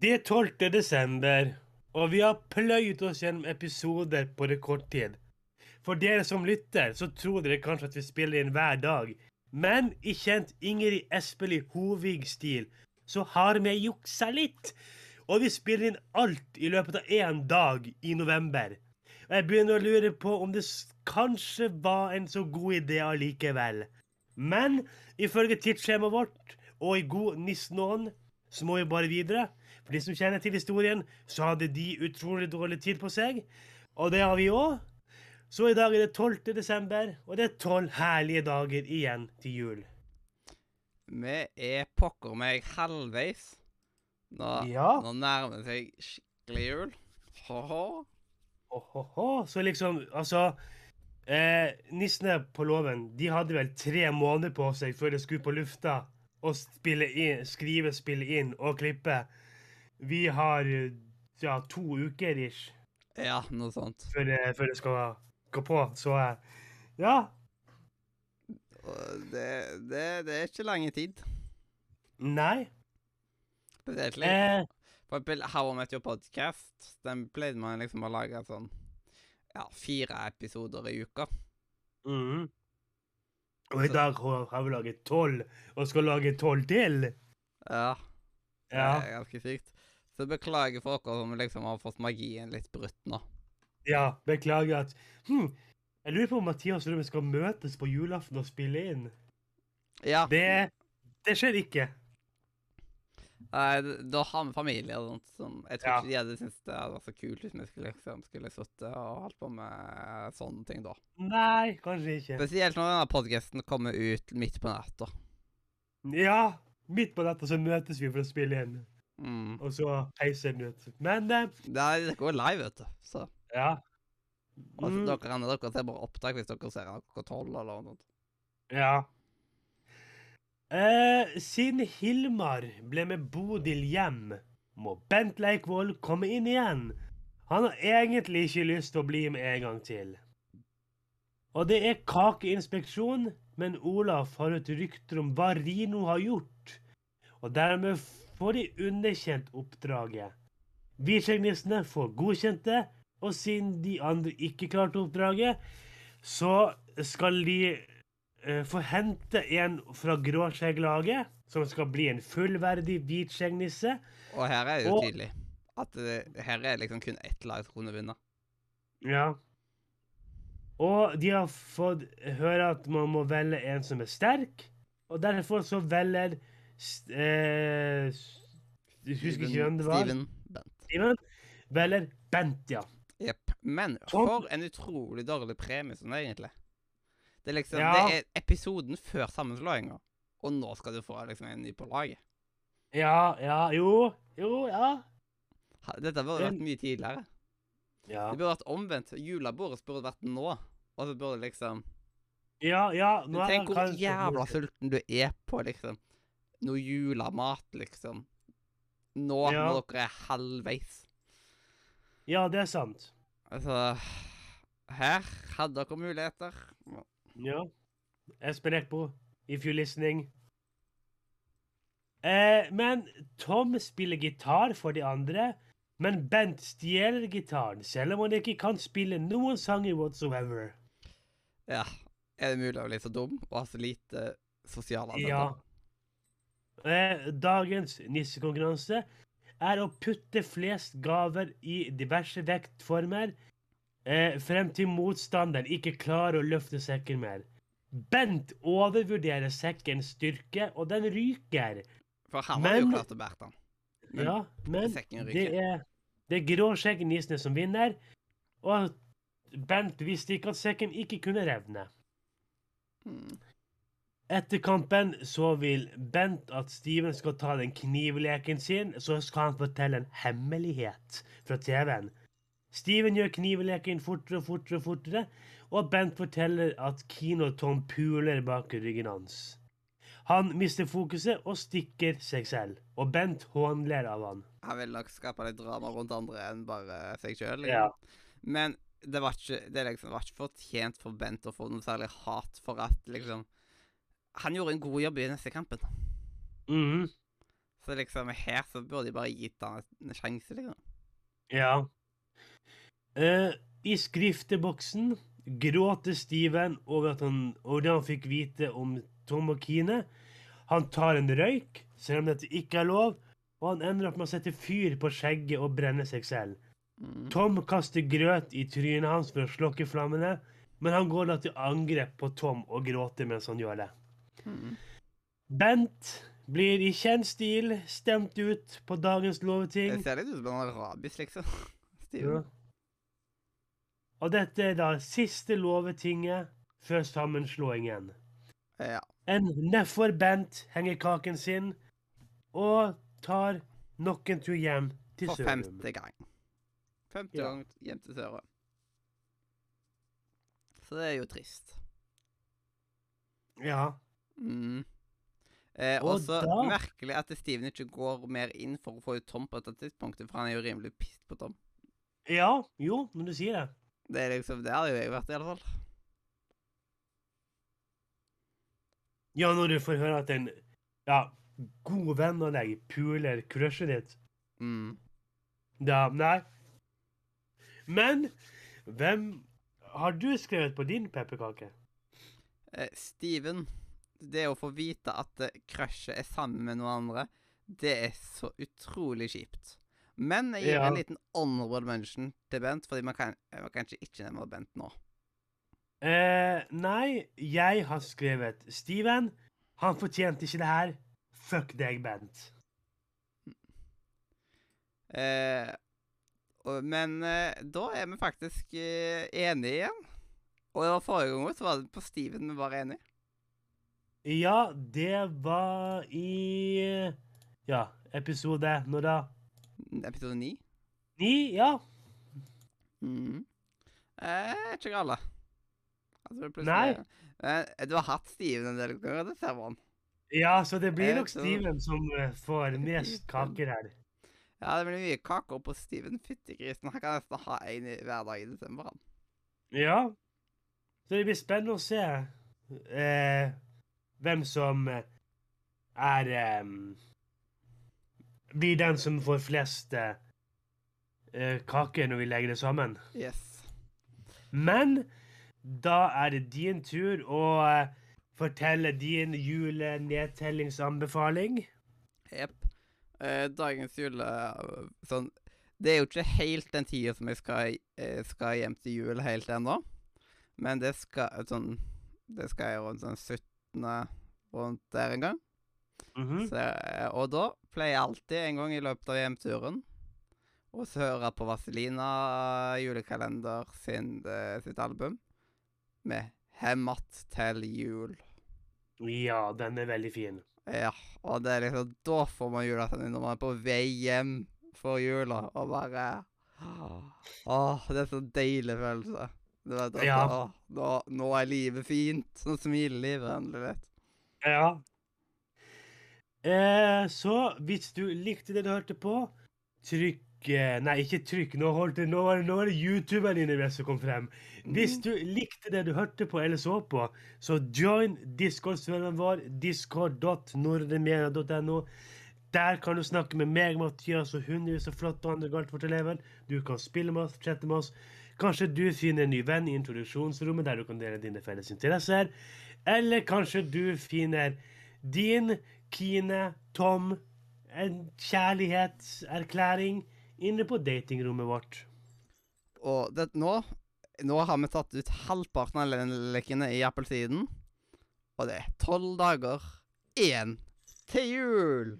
Det er 12. desember, og vi har pløyd oss gjennom episoder på rekordtid. For dere som lytter, så tror dere kanskje at vi spiller inn hver dag. Men i kjent Ingrid Espelid Hovig-stil så har vi juksa litt. Og vi spiller inn alt i løpet av én dag i november. Og jeg begynner å lure på om det kanskje var en så god idé allikevel. Men ifølge tidsskjemaet vårt og i god nissenånd så må vi bare videre. For de som kjenner til historien, så hadde de utrolig dårlig tid på seg. Og det har vi òg. Så i dag er det 12. desember, og det er tolv herlige dager igjen til jul. Vi er pokker meg halvveis. Nå, Ja. nå nærmer det seg skikkelig jul. Ho-ho. Så liksom, altså eh, Nissene på låven de hadde vel tre måneder på seg før de skulle på lufta og spille inn, skrive, spille inn og klippe. Vi har eh, ja, to uker ish Ja, noe sånt. før det, før det skal gå på. Så eh, ja. Det, det, det er ikke lange tid. Nei. Spesielt. Eh, For eksempel How I Met Your Podcast. Den pleide man liksom å lage sånn ja, fire episoder i uka. Mm. Og i dag har har vi laget tolv, og skal lage tolv til. Ja, Ja. det er ganske sykt. Så beklager for dere som liksom har fått magien litt brutt nå. Ja, beklager at hm, Jeg lurer på om Mathias og Ruben skal møtes på julaften og spille inn. Ja, Det, det skjer ikke. nei, da har vi familie og sånt. Som jeg tror Ja. ikke de hadde syntes det hadde vært så kult hvis vi skulle, liksom, skulle sittet og holdt på med sånne ting da. Nei, kanskje ikke. Spesielt når denne podcasten kommer ut midt på natta. Ja, midt på natta så møtes vi for å spille inn, Mm. og så heiser den ut. Men eh, Det, det går live, vet du. Så ja. altså, Mm, dere, andre, dere ser bare opptak hvis dere ser klokka tolv eller noe sånt. ja. Eh, siden Hilmar ble med Bodil hjem, må Bent Leikvoll komme inn igjen. Han har egentlig ikke lyst til å bli med en gang til. Og det er kakeinspeksjon, men Olaf har et rykter om hva Rino har gjort. Og dermed får de underkjent oppdraget. Hvitskjeggnissene får godkjent det, og siden de andre ikke klarte oppdraget, så skal de eh, få hente en fra gråskjegglaget, som skal bli en fullverdig hvitskjeggnisse. Og her er det jo Og- tydelig at det, her er liksom kun ett lag som kunne vinne. Ja. Og de har fått høre at man må velge en som er sterk, og derfor så velger eh, Du husker ikke hvem det var. Steven Bent. Steven Eller Bent, ja. Jepp. Men for en utrolig dårlig premie sånn egentlig. Det er liksom Ja. Det er episoden før sammenslåinga, og nå skal du få liksom en ny på laget. Ja, ja, jo, jo, ja. Dette burde vært mye tidligere. Ja, Det burde vært omvendt. Julebordet burde vært nå. Og så burde liksom ja. ja nå er Tenk hvor jævla sulten du er på liksom noe julemat, liksom. Nå Ja. når dere er halvveis. Ja, det er sant. Altså Her hadde dere muligheter. Ja. Espen Eckbo, if you're listening. Eh, men Tom spiller gitar for de andre, men Bent stjeler gitaren, selv om han ikke kan spille noen sanger whatsoever. Ja. Er det mulig å bli så dum og ha så lite sosiale Ja. Eh, dagens nissekonkurranse er å putte flest gaver i diverse vektformer eh, frem til motstanderen ikke klarer å løfte sekken mer. Bent overvurderer sekkens styrke, og den ryker. For han hadde jo klart å bære den. Men ja, men det er, det er gråskjeggnissene som vinner, og Bent visste ikke at sekken ikke kunne revne. Hmm. Etter kampen så vil Bent at Steven skal ta den knivleken sin, så skal han fortelle en hemmelighet fra TV-en. Steven gjør knivleken fortere og fortere og fortere, og Bent forteller at Kino Tom puler bak ryggen hans. Han mister fokuset og stikker seg selv, og Bent hånler av han. Han vil nok skape litt drama rundt andre enn bare seg sjøl. Ja. Men det var ikke det liksom, var ikke fortjent for Bent å få noe særlig hat for at liksom Han gjorde en god jobb i neste kampen. Mhm. Så liksom her så burde de bare gitt han en sjanse, liksom. Ja. Uh, I skrifteboksen gråter Steven over at han, over det han fikk vite om Tom og Kine. Han tar en røyk, selv om dette ikke er lov, og han ender opp med å sette fyr på skjegget og brenne seg selv. Mm. Tom kaster grøt i trynet hans for å slokke flammene, men han går da til angrep på Tom og gråter mens han gjør det. Mm. Bent blir i kjent stil stemt ut på dagens Det ser litt ut som han har rabies, liksom. Ja. Og dette er da siste Lovetinget før sammenslåingen. Ja. En nedfor Bent henger kaken sin og tar nok en tur hjem til Sørum. For femte gang. Femte Ja. gang hjem til Sørum. Så det er jo trist. Ja. Mm. Eh, Og også merkelig at Steven ikke går mer inn for å få ut Tom på dette tidspunktet, for han er jo rimelig pissed på Tom. ja. Jo, når du sier det. Det er liksom, det hadde jo jeg vært, i alle fall. Ja, når du får høre at en ja, god venn av deg puler crushet ditt. Mm. Da Nei. Men hvem har du skrevet på din pepperkake? Eh, Steven, det å få vite at eh, crushet er sammen med noen andre, det er så utrolig kjipt. Men jeg gir Ja. en liten honorable mention til Bent, fordi man kan, eh, man kan ikke nevne Bent nå. Eh, nei, jeg har skrevet Steven. Han fortjente ikke det her. Fuck deg, Bent. Eh, og, men eh, da er vi faktisk eh, enige igjen. Og det var forrige gang så var det på Steven vi var enige. Ja, det var i Ja, episode Når da? Episode 9. Ni? Ja. Mm. Eh, ikke galt, Altså, Nei. Eh, du har hatt Steven en del ganger, det ser man. Ja, så det blir Jeg nok så... Steven som eh, får mest kaker her. Ja, det blir mye kaker på Steven. Fyttegrisen. Han kan nesten ha én hver dag i desember. Ja. Så det blir spennende å se eh, hvem som eh, er um, Blir den som får flest uh, kaker når vi legger det sammen. Yes. Men da er det din tur å uh, fortelle din julenedtellingsanbefaling. Jepp. Uh, dagens jule... Sånn Det er jo ikke helt den tida som jeg skal, skal hjem til jul helt ennå. Men det skal sånn Det skal jeg rundt sånn 17. rundt der en gang. Mhm. Så, eh, og da pleier jeg alltid en gang i løpet av hjemturen å høre på Vazelina julekalender sin, eh, sitt album med 'Hemmat til jul'. Ja, den er veldig fin. Ja, og det er liksom Da får man julestemning når man er på vei hjem for jula, og bare Åh, det er så deilig følelse. Du vet at Ja. da, nå, nå er livet fint. Nå smiler livet endelig litt. Ja. Eh, så hvis du likte det du hørte på, trykk eh, Nei, ikke trykk. Nå, holdt det, nå, nå var det youtuberen din som kom frem. Hvis du likte det du hørte på eller så på, så join Discord-serveren vår, discord.nordmedia.no. Der kan du snakke med meg, Mathias og hundrevis av flotte andre Galtvort-elever. Du kan spille med oss, chatte med oss. Kanskje du finner en ny venn i introduksjonsrommet der du kan dele dine felles interesser. Eller kanskje du finner din Kine, Tom, en kjærlighetserklæring inne på datingrommet vårt. Og det, nå Nå har vi tatt ut halvparten av le- lekene i appelsinen. Og det er tolv dager igjen til jul.